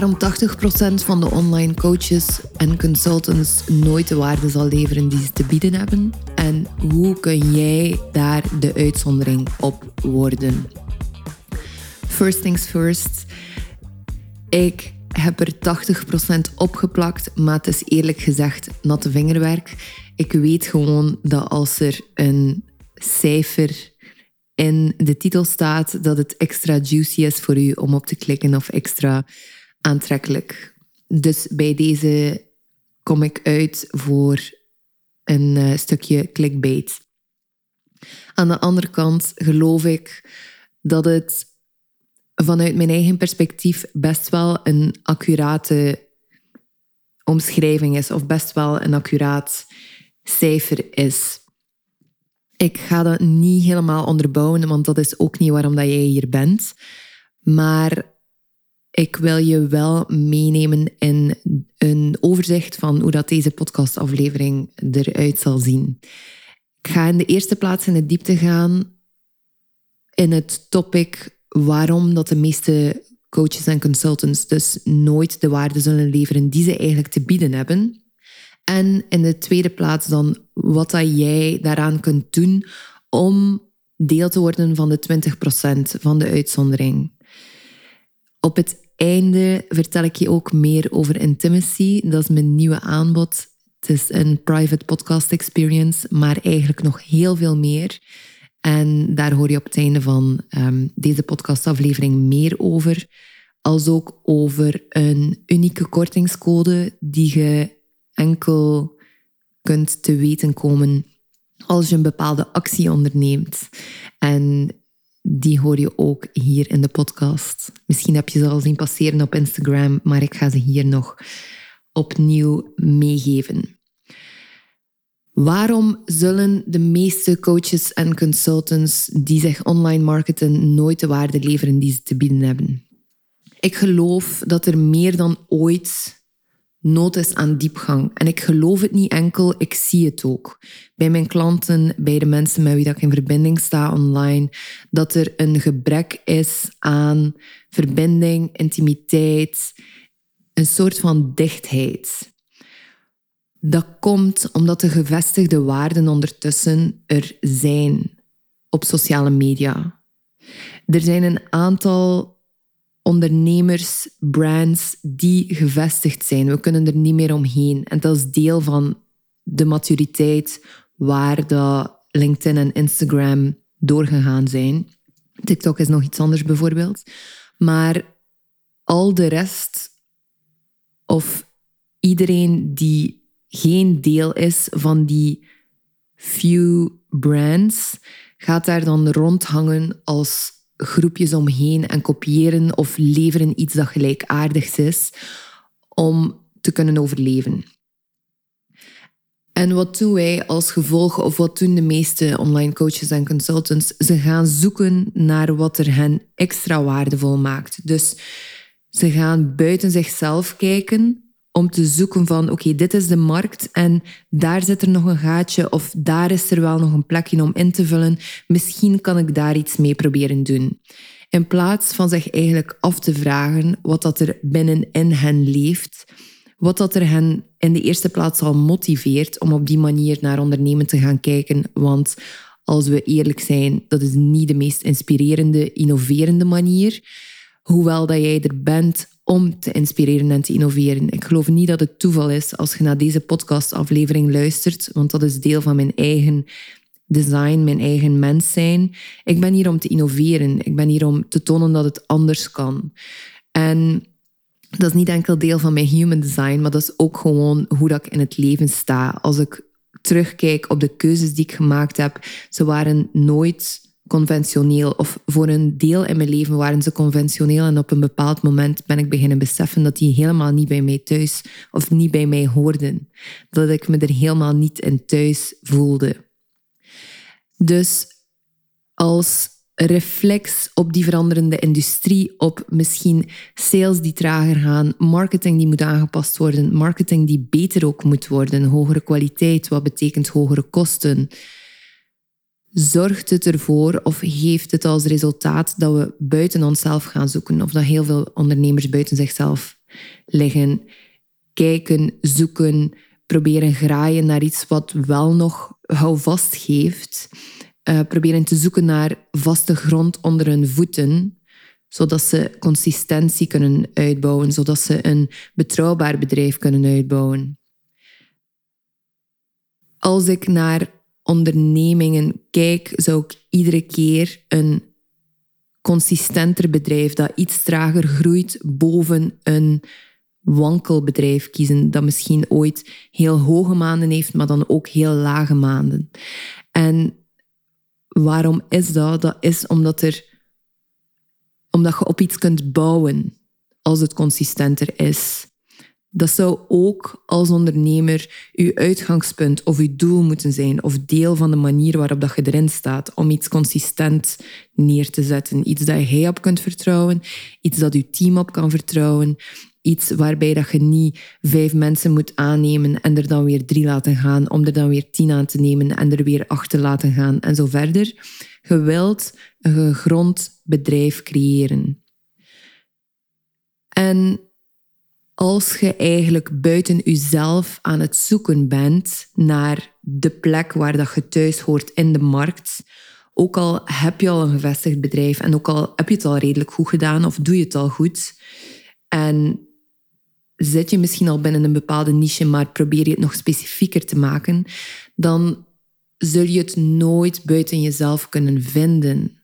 waarom 80% van de online coaches en consultants nooit de waarde zal leveren die ze te bieden hebben. En hoe kun jij daar de uitzondering op worden? First things first. Ik heb er 80% opgeplakt, maar het is eerlijk gezegd natte vingerwerk. Ik weet gewoon dat als er een cijfer in de titel staat, dat het extra juicy is voor u om op te klikken of extra aantrekkelijk. Dus bij deze kom ik uit voor een uh, stukje clickbait. Aan de andere kant geloof ik dat het vanuit mijn eigen perspectief best wel een accurate omschrijving is, of best wel een accuraat cijfer is. Ik ga dat niet helemaal onderbouwen, want dat is ook niet waarom dat jij hier bent. Maar ik wil je wel meenemen in een overzicht van hoe dat deze podcastaflevering eruit zal zien. Ik ga in de eerste plaats in de diepte gaan in het topic waarom dat de meeste coaches en consultants dus nooit de waarde zullen leveren die ze eigenlijk te bieden hebben. En in de tweede plaats dan wat dat jij daaraan kunt doen om deel te worden van de 20% van de uitzondering. Op het einde vertel ik je ook meer over Intimacy. Dat is mijn nieuwe aanbod. Het is een private podcast experience, maar eigenlijk nog heel veel meer. En daar hoor je op het einde van um, deze podcastaflevering meer over. Als ook over een unieke kortingscode die je enkel kunt te weten komen als je een bepaalde actie onderneemt. En die hoor je ook hier in de podcast. Misschien heb je ze al zien passeren op Instagram, maar ik ga ze hier nog opnieuw meegeven. Waarom zullen de meeste coaches en consultants die zich online marketen nooit de waarde leveren die ze te bieden hebben? Ik geloof dat er meer dan ooit nood is aan diepgang. En ik geloof het niet enkel, ik zie het ook. Bij mijn klanten, bij de mensen met wie ik in verbinding sta online, dat er een gebrek is aan verbinding, intimiteit, een soort van dichtheid. Dat komt omdat de gevestigde waarden ondertussen er zijn op sociale media. Er zijn een aantal ondernemers, brands die gevestigd zijn. We kunnen er niet meer omheen. En dat is deel van de maturiteit waar de LinkedIn en Instagram doorgegaan zijn. TikTok is nog iets anders bijvoorbeeld. Maar al de rest of iedereen die geen deel is van die few brands, gaat daar dan rondhangen als groepjes omheen en kopiëren of leveren iets dat gelijkaardigs is om te kunnen overleven. En wat doen wij als gevolg, of wat doen de meeste online coaches en consultants? Ze gaan zoeken naar wat er hen extra waardevol maakt. Dus ze gaan buiten zichzelf kijken om te zoeken van oké, dit is de markt en daar zit er nog een gaatje of daar is er wel nog een plekje om in te vullen. Misschien kan ik daar iets mee proberen doen. In plaats van zich eigenlijk af te vragen wat dat er binnenin hen leeft, wat dat er hen in de eerste plaats al motiveert om op die manier naar ondernemen te gaan kijken. Want als we eerlijk zijn, dat is niet de meest inspirerende, innoverende manier. Hoewel dat jij er bent om te inspireren en te innoveren. Ik geloof niet dat het toeval is als je naar deze podcastaflevering luistert, want dat is deel van mijn eigen design, mijn eigen mens zijn. Ik ben hier om te innoveren. Ik ben hier om te tonen dat het anders kan. En dat is niet enkel deel van mijn human design, maar dat is ook gewoon hoe dat ik in het leven sta. Als ik terugkijk op de keuzes die ik gemaakt heb, ze waren nooit conventioneel. Of voor een deel in mijn leven waren ze conventioneel. En op een bepaald moment ben ik beginnen beseffen dat die helemaal niet bij mij thuis of niet bij mij hoorden. Dat ik me er helemaal niet in thuis voelde. Dus als reflex op die veranderende industrie, op misschien sales die trager gaan, marketing die moet aangepast worden, marketing die beter ook moet worden, hogere kwaliteit, wat betekent hogere kosten zorgt het ervoor of geeft het als resultaat dat we buiten onszelf gaan zoeken of dat heel veel ondernemers buiten zichzelf liggen kijken, zoeken, proberen graaien naar iets wat wel nog houvast geeft. Uh, proberen te zoeken naar vaste grond onder hun voeten, zodat ze consistentie kunnen uitbouwen, zodat ze een betrouwbaar bedrijf kunnen uitbouwen. Als ik naar ondernemingen kijk, zou ik iedere keer een consistenter bedrijf dat iets trager groeit boven een wankelbedrijf kiezen dat misschien ooit heel hoge maanden heeft, maar dan ook heel lage maanden. En waarom is dat? Dat is omdat, er, omdat je op iets kunt bouwen als het consistenter is. Dat zou ook als ondernemer uw uitgangspunt of uw doel moeten zijn, of deel van de manier waarop dat je erin staat, om iets consistent neer te zetten. Iets dat jij op kunt vertrouwen, iets dat uw team op kan vertrouwen, iets waarbij dat je niet vijf mensen moet aannemen en er dan weer drie laten gaan, om er dan weer tien aan te nemen en er weer acht te laten gaan en zo verder. Je wilt een gegrond bedrijf creëren. En als je eigenlijk buiten jezelf aan het zoeken bent naar de plek waar dat je thuis hoort in de markt, ook al heb je al een gevestigd bedrijf en ook al heb je het al redelijk goed gedaan of doe je het al goed, en zit je misschien al binnen een bepaalde niche, maar probeer je het nog specifieker te maken, dan zul je het nooit buiten jezelf kunnen vinden.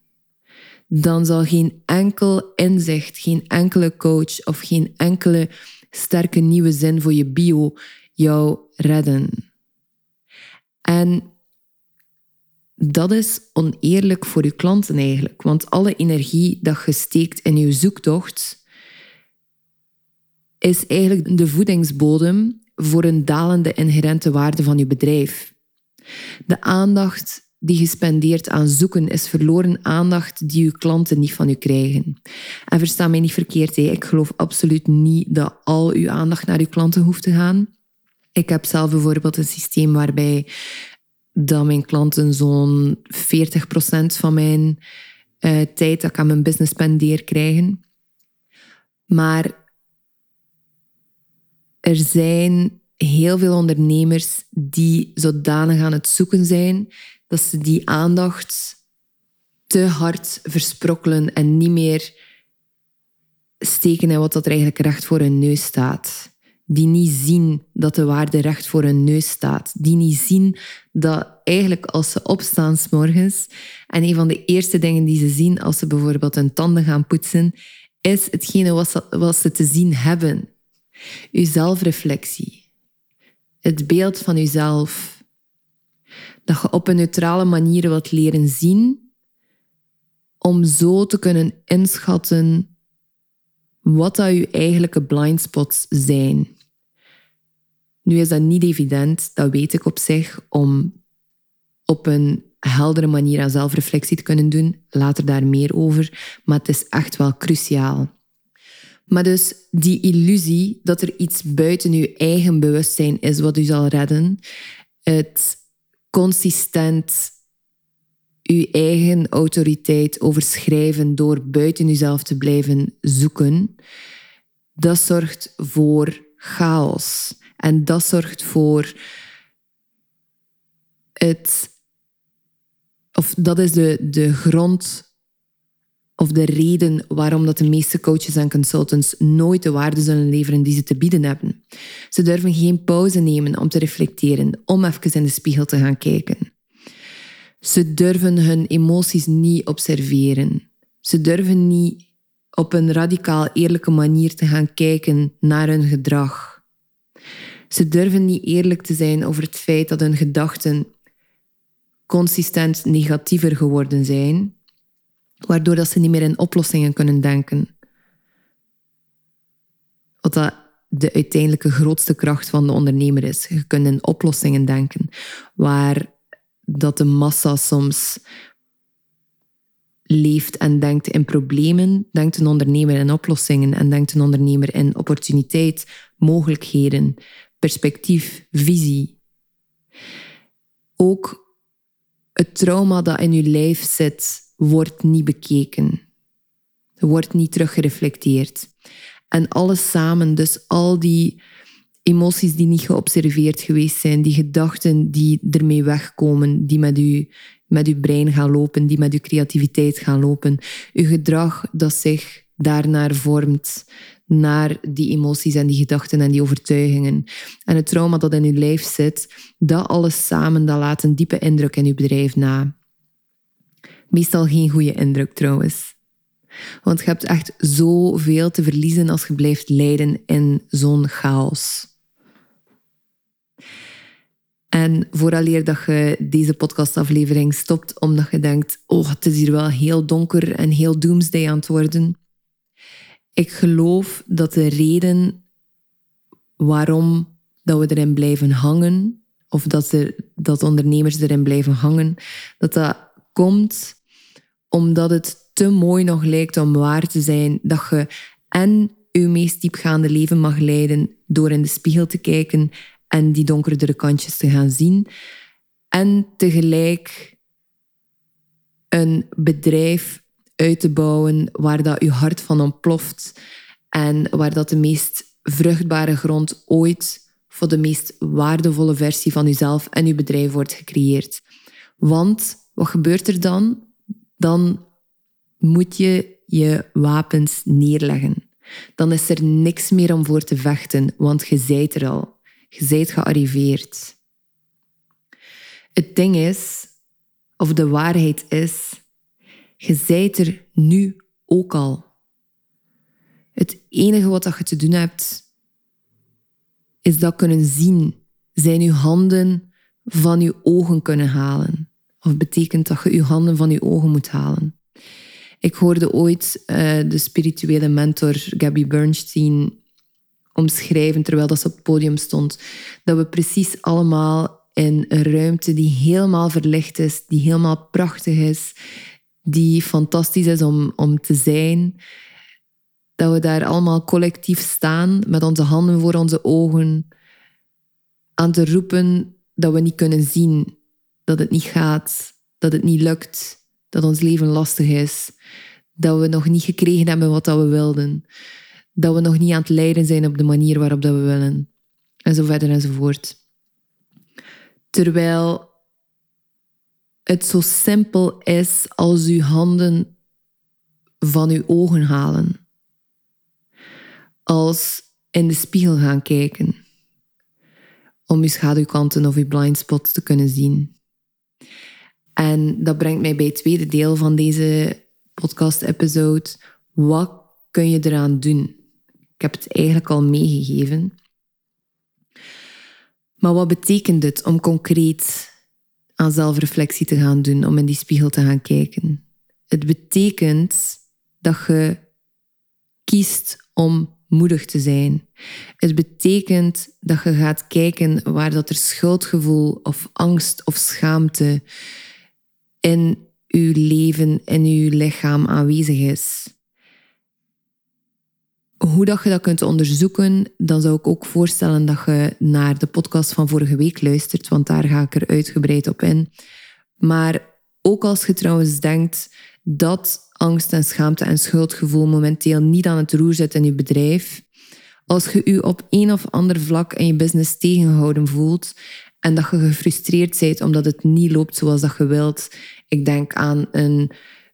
Dan zal geen enkel inzicht, geen enkele coach of geen enkele sterke nieuwe zin voor je bio jou redden. En dat is oneerlijk voor je klanten eigenlijk, want alle energie dat je steekt in je zoektocht is eigenlijk de voedingsbodem voor een dalende inherente waarde van je bedrijf. De aandacht die je spendeert aan zoeken is verloren aandacht die je klanten niet van je krijgen. En versta mij niet verkeerd, ik geloof absoluut niet dat al uw aandacht naar uw klanten hoeft te gaan. Ik heb zelf bijvoorbeeld een systeem waarbij dat mijn klanten zo'n 40% van mijn uh, tijd dat ik aan mijn business spendeer krijgen. Maar er zijn heel veel ondernemers die zodanig aan het zoeken zijn dat ze die aandacht te hard versprokkelen en niet meer steken in wat er eigenlijk recht voor hun neus staat. Die niet zien dat de waarde recht voor hun neus staat. Die niet zien dat eigenlijk als ze opstaan s morgens en een van de eerste dingen die ze zien als ze bijvoorbeeld hun tanden gaan poetsen, is hetgene wat ze, wat ze te zien hebben. Uw zelfreflectie. Het beeld van uzelf. Dat je op een neutrale manier wilt leren zien om zo te kunnen inschatten wat dat je eigenlijke blindspots zijn. Nu is dat niet evident, dat weet ik op zich, om op een heldere manier aan zelfreflectie te kunnen doen. Later daar meer over, maar het is echt wel cruciaal. Maar dus die illusie dat er iets buiten je eigen bewustzijn is wat u zal redden, het consistent uw eigen autoriteit overschrijven door buiten uzelf te blijven zoeken, dat zorgt voor chaos. En dat zorgt voor het. Of dat is de, de grond of de reden waarom dat de meeste coaches en consultants nooit de waarde zullen leveren die ze te bieden hebben. Ze durven geen pauze nemen om te reflecteren, om even in de spiegel te gaan kijken. Ze durven hun emoties niet observeren. Ze durven niet op een radicaal eerlijke manier te gaan kijken naar hun gedrag. Ze durven niet eerlijk te zijn over het feit dat hun gedachten consistent negatiever geworden zijn waardoor dat ze niet meer in oplossingen kunnen denken. Wat dat de uiteindelijke grootste kracht van de ondernemer is. Je kunt in oplossingen denken, waar dat de massa soms leeft en denkt in problemen, denkt een ondernemer in oplossingen en denkt een ondernemer in opportuniteit, mogelijkheden, perspectief, visie. Ook het trauma dat in je lijf zit, wordt niet bekeken. Er wordt niet teruggereflecteerd. En alles samen, dus al die emoties die niet geobserveerd geweest zijn, die gedachten die ermee wegkomen, die met u met uw brein gaan lopen, die met uw creativiteit gaan lopen. Uw gedrag dat zich daarnaar vormt, naar die emoties en die gedachten en die overtuigingen. En het trauma dat in uw lijf zit, dat alles samen, dat laat een diepe indruk in uw bedrijf na. Meestal geen goede indruk trouwens. Want je hebt echt zoveel te verliezen als je blijft lijden in zo'n chaos. En vooraleer dat je deze podcastaflevering stopt omdat je denkt, oh, het is hier wel heel donker en heel doomsday aan het worden. Ik geloof dat de reden waarom dat we erin blijven hangen, of dat, er, dat ondernemers erin blijven hangen, dat dat komt omdat het te mooi nog lijkt om waar te zijn dat je en je meest diepgaande leven mag leiden door in de spiegel te kijken en die donkerdere kantjes te gaan zien. En tegelijk een bedrijf uit te bouwen waar dat je hart van ontploft en waar dat de meest vruchtbare grond ooit voor de meest waardevolle versie van jezelf en je bedrijf wordt gecreëerd. Want wat gebeurt er dan? Dan moet je je wapens neerleggen. Dan is er niks meer om voor te vechten, want je zijt er al. Je bent gearriveerd. Het ding is, of de waarheid is, je zijt er nu ook al. Het enige wat je te doen hebt, is dat kunnen zien. Zijn je handen van je ogen kunnen halen. Of betekent dat je je handen van je ogen moet halen. Ik hoorde ooit uh, de spirituele mentor Gabby Bernstein omschrijven terwijl dat ze op het podium stond. Dat we precies allemaal in een ruimte die helemaal verlicht is, die helemaal prachtig is, die fantastisch is om, om te zijn. Dat we daar allemaal collectief staan met onze handen voor onze ogen, aan te roepen dat we niet kunnen zien, dat het niet gaat, dat het niet lukt, dat ons leven lastig is, dat we nog niet gekregen hebben wat we wilden dat we nog niet aan het leiden zijn op de manier waarop dat we willen. En zo verder enzovoort. Terwijl het zo simpel is als uw handen van uw ogen halen. Als in de spiegel gaan kijken. Om uw schaduwkanten of uw blind spots te kunnen zien. En dat brengt mij bij het tweede deel van deze podcast-episode. Wat kun je eraan doen? Ik heb het eigenlijk al meegegeven. Maar wat betekent het om concreet aan zelfreflectie te gaan doen, om in die spiegel te gaan kijken? Het betekent dat je kiest om moedig te zijn. Het betekent dat je gaat kijken waar dat er schuldgevoel of angst of schaamte in je leven, in je lichaam aanwezig is hoe dat je dat kunt onderzoeken, dan zou ik ook voorstellen dat je naar de podcast van vorige week luistert, want daar ga ik er uitgebreid op in. Maar ook als je trouwens denkt dat angst en schaamte en schuldgevoel momenteel niet aan het roer zit in je bedrijf, als je je op een of ander vlak in je business tegengehouden voelt en dat je gefrustreerd bent omdat het niet loopt zoals dat je wilt, ik denk aan een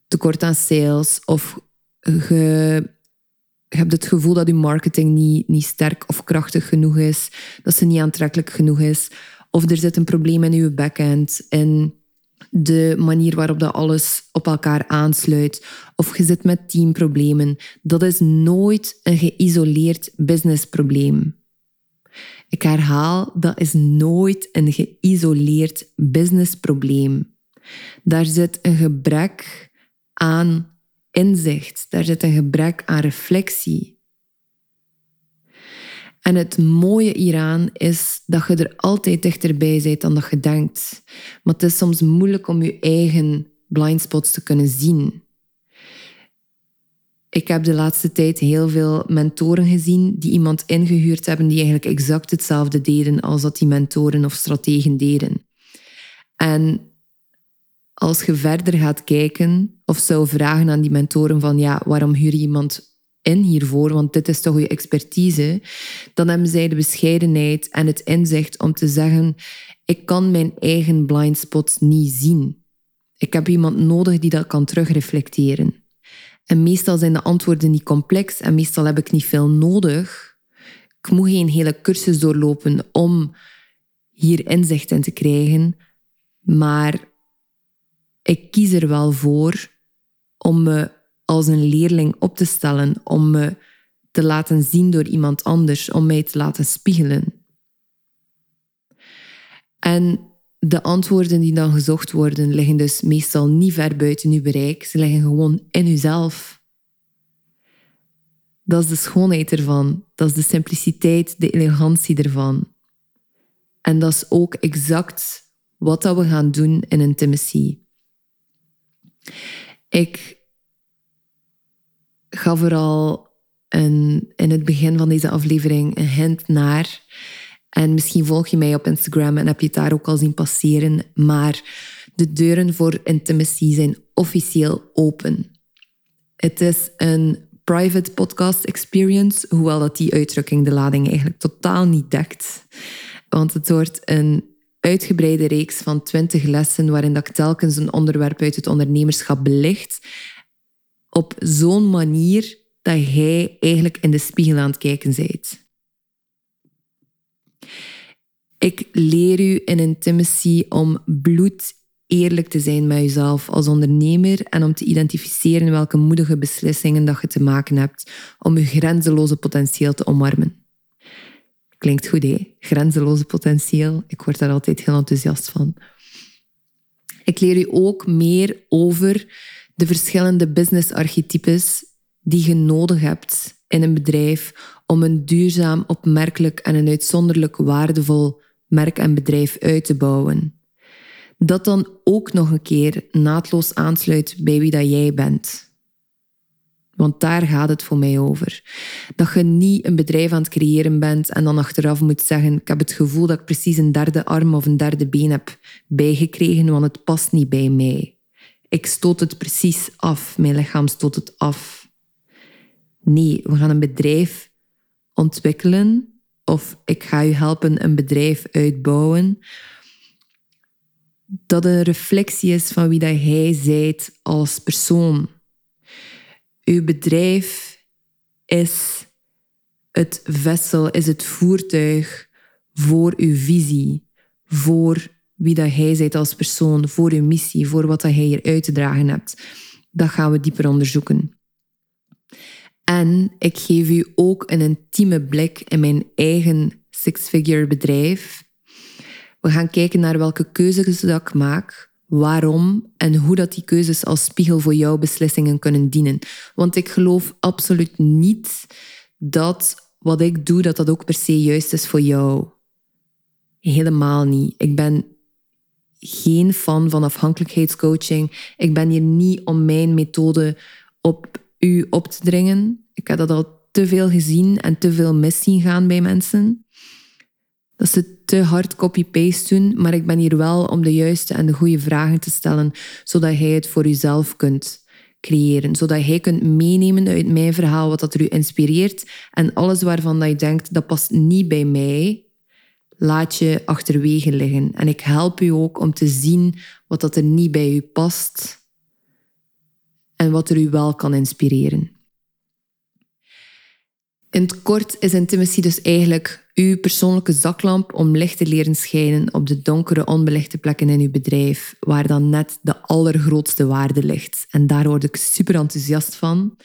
tekort aan sales of je je hebt het gevoel dat je marketing niet, niet sterk of krachtig genoeg is, dat ze niet aantrekkelijk genoeg is. Of er zit een probleem in je backend, in de manier waarop dat alles op elkaar aansluit. Of je zit met teamproblemen. Dat is nooit een geïsoleerd businessprobleem. Ik herhaal, dat is nooit een geïsoleerd businessprobleem. Daar zit een gebrek aan inzicht, daar zit een gebrek aan reflectie. En het mooie hieraan is dat je er altijd dichterbij bent dan dat je denkt. Maar het is soms moeilijk om je eigen blindspots te kunnen zien. Ik heb de laatste tijd heel veel mentoren gezien die iemand ingehuurd hebben die eigenlijk exact hetzelfde deden als dat die mentoren of strategen deden. En als je verder gaat kijken of zou vragen aan die mentoren van ja, waarom huur je iemand in hiervoor, want dit is toch je expertise, dan hebben zij de bescheidenheid en het inzicht om te zeggen: ik kan mijn eigen blind spots niet zien. Ik heb iemand nodig die dat kan terugreflecteren. En meestal zijn de antwoorden niet complex en meestal heb ik niet veel nodig. Ik moet geen hele cursus doorlopen om hier inzicht in te krijgen, maar ik kies er wel voor om me als een leerling op te stellen, om me te laten zien door iemand anders, om mij te laten spiegelen. En de antwoorden die dan gezocht worden, liggen dus meestal niet ver buiten uw bereik. Ze liggen gewoon in uzelf. Dat is de schoonheid ervan. Dat is de simpliciteit, de elegantie ervan. En dat is ook exact wat dat we gaan doen in intimacy. Ik ga vooral een, in het begin van deze aflevering een hint naar. En misschien volg je mij op Instagram en heb je het daar ook al zien passeren. Maar de deuren voor intimacy zijn officieel open. Het is een private podcast experience, hoewel dat die uitdrukking de lading eigenlijk totaal niet dekt. Want het wordt een uitgebreide reeks van 20 lessen waarin dat ik telkens een onderwerp uit het ondernemerschap belicht op zo'n manier dat jij eigenlijk in de spiegel aan het kijken bent. Ik leer u in intimacy om bloed eerlijk te zijn met jezelf als ondernemer en om te identificeren welke moedige beslissingen dat je te maken hebt om je grenzeloze potentieel te omarmen. Klinkt goed, hè? Grenzeloze potentieel. Ik word daar altijd heel enthousiast van. Ik leer u ook meer over de verschillende business-archetypes die je nodig hebt in een bedrijf om een duurzaam, opmerkelijk en een uitzonderlijk waardevol merk en bedrijf uit te bouwen. Dat dan ook nog een keer naadloos aansluit bij wie dat jij bent. Want daar gaat het voor mij over. Dat je niet een bedrijf aan het creëren bent en dan achteraf moet zeggen: Ik heb het gevoel dat ik precies een derde arm of een derde been heb bijgekregen, want het past niet bij mij. Ik stoot het precies af. Mijn lichaam stoot het af. Nee, we gaan een bedrijf ontwikkelen of ik ga u helpen een bedrijf uitbouwen dat een reflectie is van wie dat jij zijt als persoon. Uw bedrijf is het vessel, is het voertuig voor uw visie, voor wie dat jij bent als persoon, voor uw missie, voor wat dat jij hier uit te dragen hebt. Dat gaan we dieper onderzoeken. En ik geef u ook een intieme blik in mijn eigen six-figure bedrijf. We gaan kijken naar welke keuzes dat ik maak, waarom en hoe dat die keuzes als spiegel voor jouw beslissingen kunnen dienen. Want ik geloof absoluut niet dat wat ik doe, dat dat ook per se juist is voor jou. Helemaal niet. Ik ben geen fan van afhankelijkheidscoaching. Ik ben hier niet om mijn methode op u op te dringen. Ik heb dat al te veel gezien en te veel mis zien gaan bij mensen. Dat ze te hard copy-paste doen, maar ik ben hier wel om de juiste en de goede vragen te stellen, zodat jij het voor jezelf kunt creëren. Zodat jij kunt meenemen uit mijn verhaal wat dat er u inspireert en alles waarvan dat je denkt, dat past niet bij mij, laat je achterwege liggen. En ik help u ook om te zien wat dat er niet bij u past en wat er u wel kan inspireren. In het kort is intimacy dus eigenlijk uw persoonlijke zaklamp om licht te leren schijnen op de donkere, onbelichte plekken in uw bedrijf, waar dan net de allergrootste waarde ligt. En daar word ik super enthousiast van.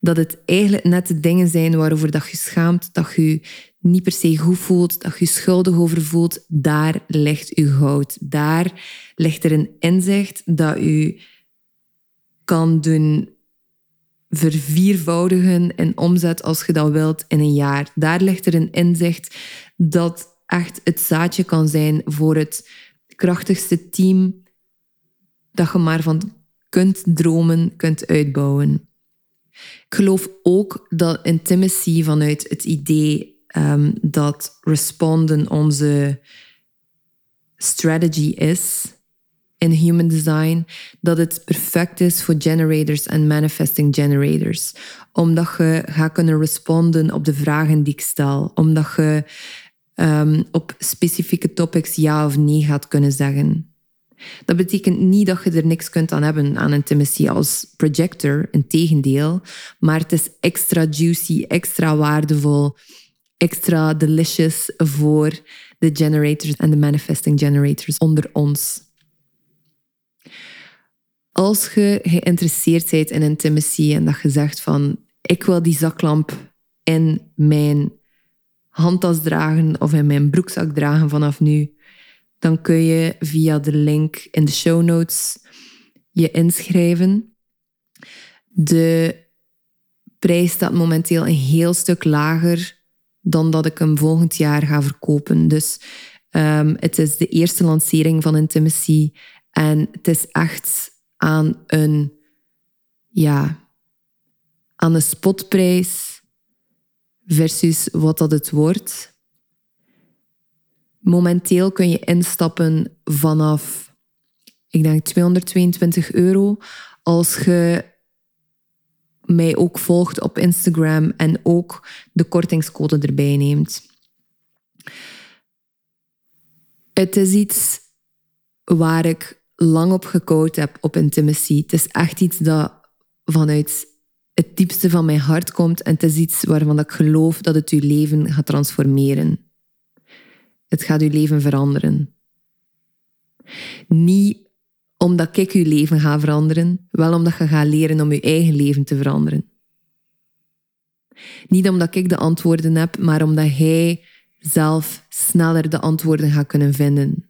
Dat het eigenlijk net de dingen zijn waarover dat je schaamt, dat je niet per se goed voelt, dat je schuldig over voelt, daar ligt uw goud. Daar ligt er een inzicht dat u kan doen verviervoudigen in omzet als je dat wilt in een jaar. Daar ligt er een inzicht dat echt het zaadje kan zijn voor het krachtigste team dat je maar van kunt dromen, kunt uitbouwen. Ik geloof ook dat intimacy vanuit het idee um, dat responden onze strategy is, in human design dat het perfect is voor generators en manifesting generators. Omdat je gaat kunnen responden op de vragen die ik stel. Omdat je um, op specifieke topics ja of nee gaat kunnen zeggen. Dat betekent niet dat je er niks kunt aan hebben aan intimacy als projector, integendeel. Maar het is extra juicy, extra waardevol, extra delicious voor de generators en de manifesting generators onder ons. Als je geïnteresseerd bent in intimacy en dat je zegt van ik wil die zaklamp in mijn handtas dragen of in mijn broekzak dragen vanaf nu, dan kun je via de link in de show notes je inschrijven. De prijs staat momenteel een heel stuk lager dan dat ik hem volgend jaar ga verkopen. Dus um, het is de eerste lancering van Intimacy en het is echt aan een, ja, aan een spotprijs versus wat dat het wordt. Momenteel kun je instappen vanaf, ik denk 222 euro. Als je mij ook volgt op Instagram en ook de kortingscode erbij neemt. Het is iets waar ik lang op heb op intimacy. Het is echt iets dat vanuit het diepste van mijn hart komt en het is iets waarvan ik geloof dat het je leven gaat transformeren. Het gaat uw leven veranderen. Niet omdat ik uw leven ga veranderen, wel omdat je gaat leren om je eigen leven te veranderen. Niet omdat ik de antwoorden heb, maar omdat hij zelf sneller de antwoorden gaat kunnen vinden.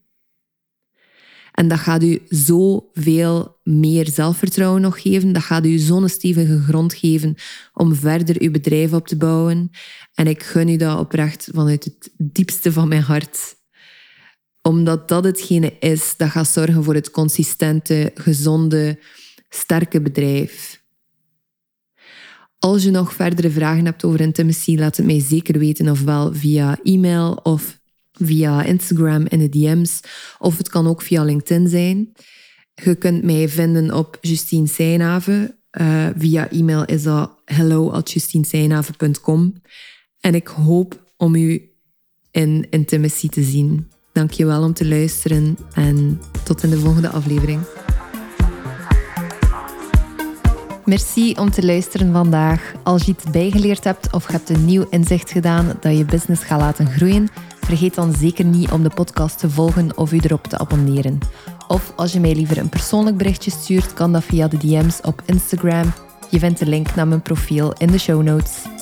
En dat gaat u zoveel meer zelfvertrouwen nog geven. Dat gaat u zo'n stevige grond geven om verder uw bedrijf op te bouwen. En ik gun u dat oprecht vanuit het diepste van mijn hart. Omdat dat hetgene is dat gaat zorgen voor het consistente, gezonde, sterke bedrijf. Als je nog verdere vragen hebt over intimacy, laat het mij zeker weten, ofwel via e-mail of via Instagram in de DM's, of het kan ook via LinkedIn zijn. Je kunt mij vinden op Justine Seynave. Uh, via e-mail is dat hello@justineseynave.com. En ik hoop om u in Intimacy te zien. Dank je wel om te luisteren en tot in de volgende aflevering. Merci om te luisteren vandaag. Als je iets bijgeleerd hebt of hebt een nieuw inzicht gedaan dat je business gaat laten groeien, vergeet dan zeker niet om de podcast te volgen of u erop te abonneren. Of als je mij liever een persoonlijk berichtje stuurt, kan dat via de DM's op Instagram. Je vindt de link naar mijn profiel in de show notes.